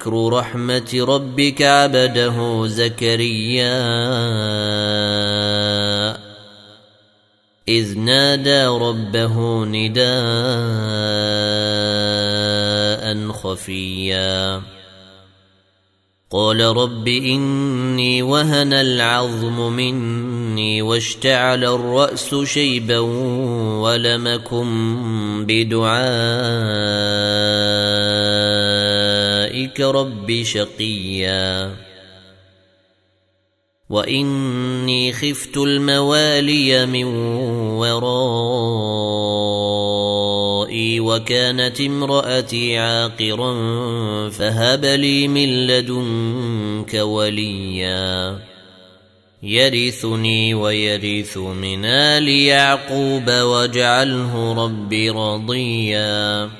ذكر رحمة ربك عبده زكريا. إذ نادى ربه نداء خفيا. قال رب إني وهن العظم مني واشتعل الرأس شيبا ولمكن بدعائك رب شقيا. وإني خفت الموالي من ورائي وكانت امرأتي عاقرا فهب لي من لدنك وليا. يرثني ويرث من آل يعقوب واجعله رب رضيا.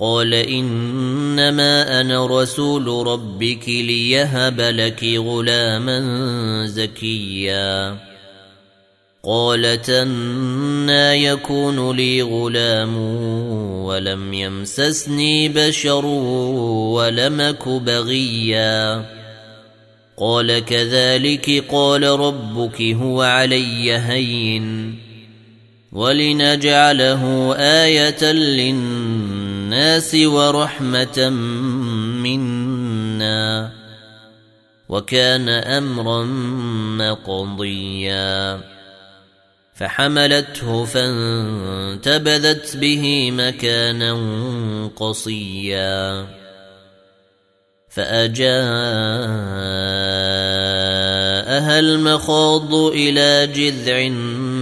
قال انما أنا رسول ربك ليهب لك غلاما زكيا قالت أنا يكون لي غلام ولم يمسسني بشر ولمك بغيا قال كذلك قال ربك هو علي هين ولنجعله إيه للناس ورحمة منا وكان أمرا مقضيا. فحملته فانتبذت به مكانا قصيا. فأجاءها المخاض إلى جذع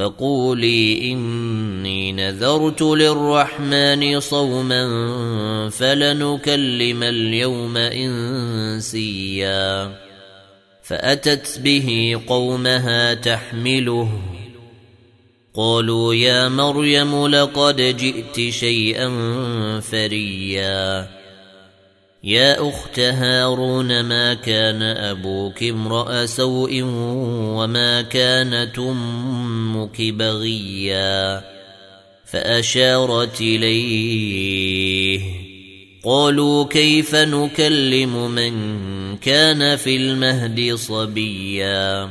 فقولي إني نذرت للرحمن صوما فلنكلم اليوم إنسيا. فأتت به قومها تحمله. قالوا يا مريم لقد جئت شيئا فريا. يا أخت هارون ما كان أبوك امرأ سوء وما كانت أمك بغيا؟ فأشارت إليه قالوا كيف نكلم من كان في المهد صبيا؟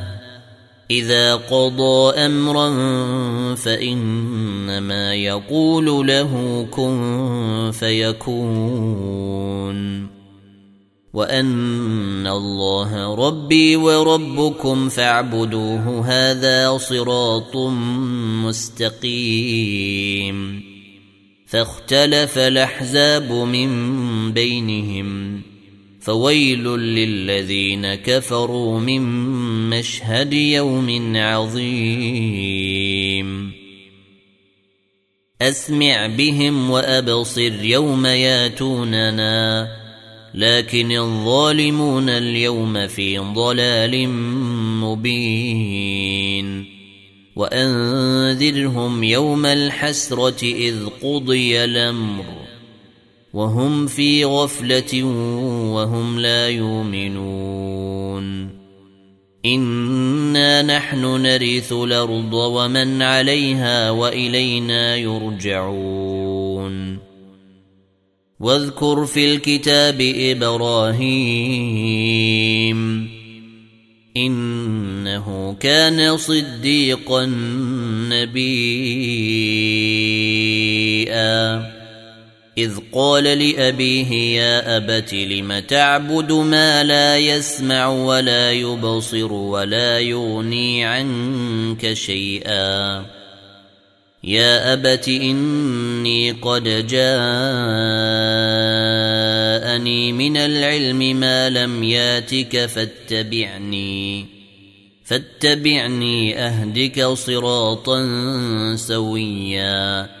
إذا قضى أمرا فإنما يقول له كن فيكون. وأن الله ربي وربكم فاعبدوه هذا صراط مستقيم. فاختلف الأحزاب من بينهم. فويل للذين كفروا من مشهد يوم عظيم. أسمع بهم وأبصر يوم ياتوننا لكن الظالمون اليوم في ضلال مبين. وأنذرهم يوم الحسرة إذ قضي الأمر. وهم في غفلة وهم لا يؤمنون. إنا نحن نرث الأرض ومن عليها وإلينا يرجعون. واذكر في الكتاب إبراهيم إنه كان صديقا نبيا. إذ قال لأبيه يا أبت لم تعبد ما لا يسمع ولا يبصر ولا يغني عنك شيئا. يا أبت إني قد جاءني من العلم ما لم ياتك فاتبعني فاتبعني أهدك صراطا سويا.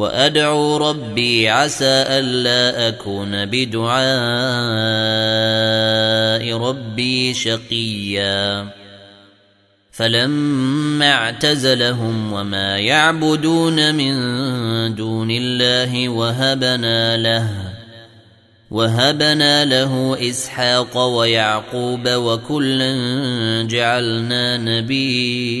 وادعو ربي عسى الا اكون بدعاء ربي شقيا فلما اعتزلهم وما يعبدون من دون الله وهبنا له وهبنا له اسحاق ويعقوب وكلا جعلنا نبيئا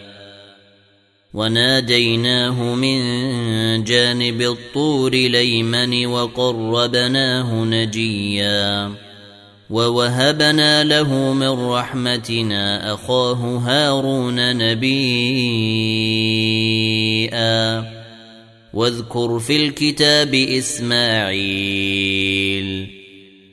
وناديناه من جانب الطور ليمن وقربناه نجيا ووهبنا له من رحمتنا أخاه هارون نبيا واذكر في الكتاب إسماعيل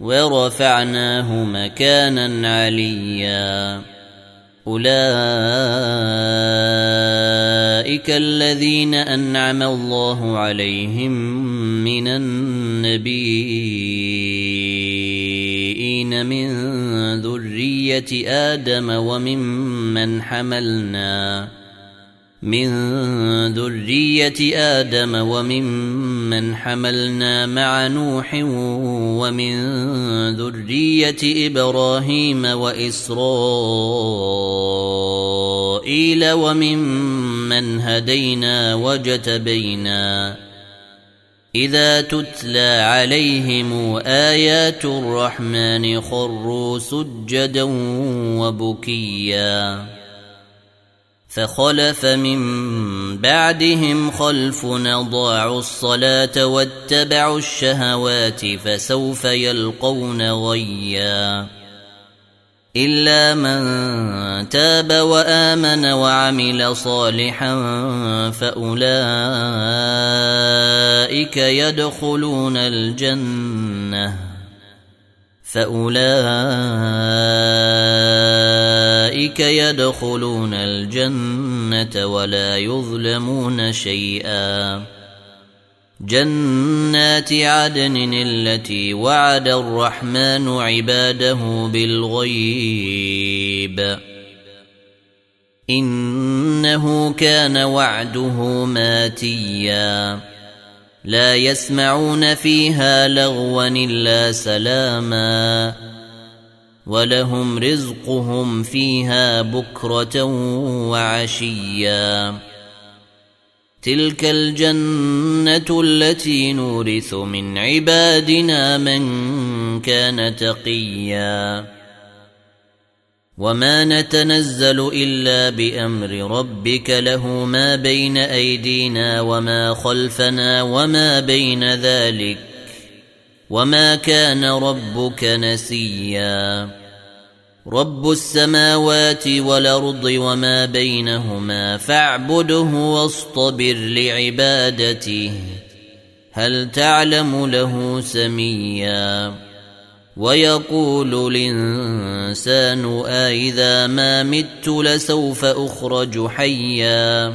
ورفعناه مكانا عليا. أولئك الذين أنعم الله عليهم من النبيين من ذرية آدم وممن حملنا. من ذرية آدم وممن حملنا مع نوح ومن ذرية إبراهيم وإسرائيل وممن هدينا وجتبينا إذا تتلى عليهم آيات الرحمن خروا سجدا وبكيا فخلف من بعدهم خلف ضاعوا الصلاة واتبعوا الشهوات فسوف يلقون غيا. إلا من تاب وآمن وعمل صالحا فأولئك يدخلون الجنة. فأولئك يدخلون الجنة ولا يظلمون شيئا. جنات عدن التي وعد الرحمن عباده بالغيب. إنه كان وعده ماتيا. لا يسمعون فيها لغوا إلا سلاما. ولهم رزقهم فيها بكرة وعشيا. تلك الجنة التي نورث من عبادنا من كان تقيا. وما نتنزل إلا بأمر ربك له ما بين أيدينا وما خلفنا وما بين ذلك. وما كان ربك نسيا. رب السماوات والارض وما بينهما فاعبده واصطبر لعبادته. هل تعلم له سميا؟ ويقول الانسان أإذا ما مت لسوف اخرج حيا.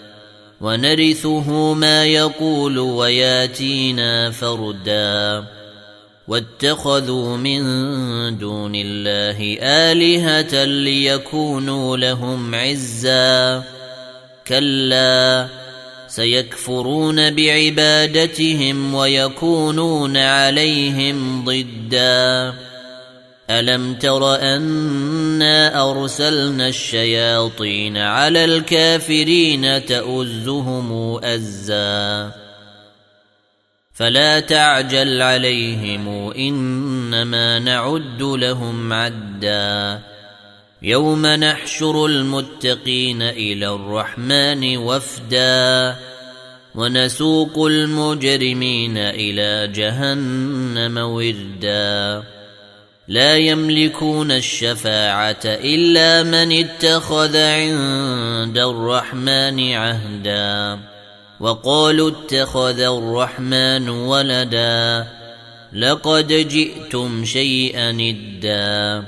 ونرثه ما يقول وياتينا فردا. واتخذوا من دون الله آلهة ليكونوا لهم عزا. كلا سيكفرون بعبادتهم ويكونون عليهم ضدًا. الم تر انا ارسلنا الشياطين على الكافرين تؤزهم ازا فلا تعجل عليهم انما نعد لهم عدا يوم نحشر المتقين إلى الرحمن وفدا ونسوق المجرمين إلى جهنم وردا لا يملكون الشفاعة إلا من اتخذ عند الرحمن عهدا وقالوا اتخذ الرحمن ولدا لقد جئتم شيئا إدا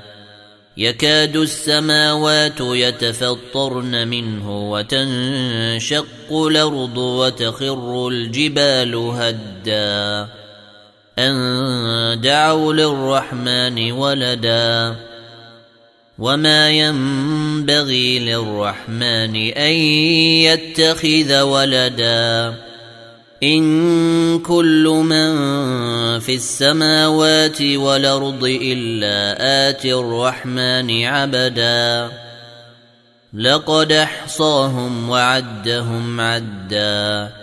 يكاد السماوات يتفطرن منه وتنشق الأرض وتخر الجبال هدّا أن دعوا للرحمن ولدا وما ينبغي للرحمن أن يتخذ ولدا إن كل من في السماوات والأرض إلا آتي الرحمن عبدا لقد أحصاهم وعدهم عدًّا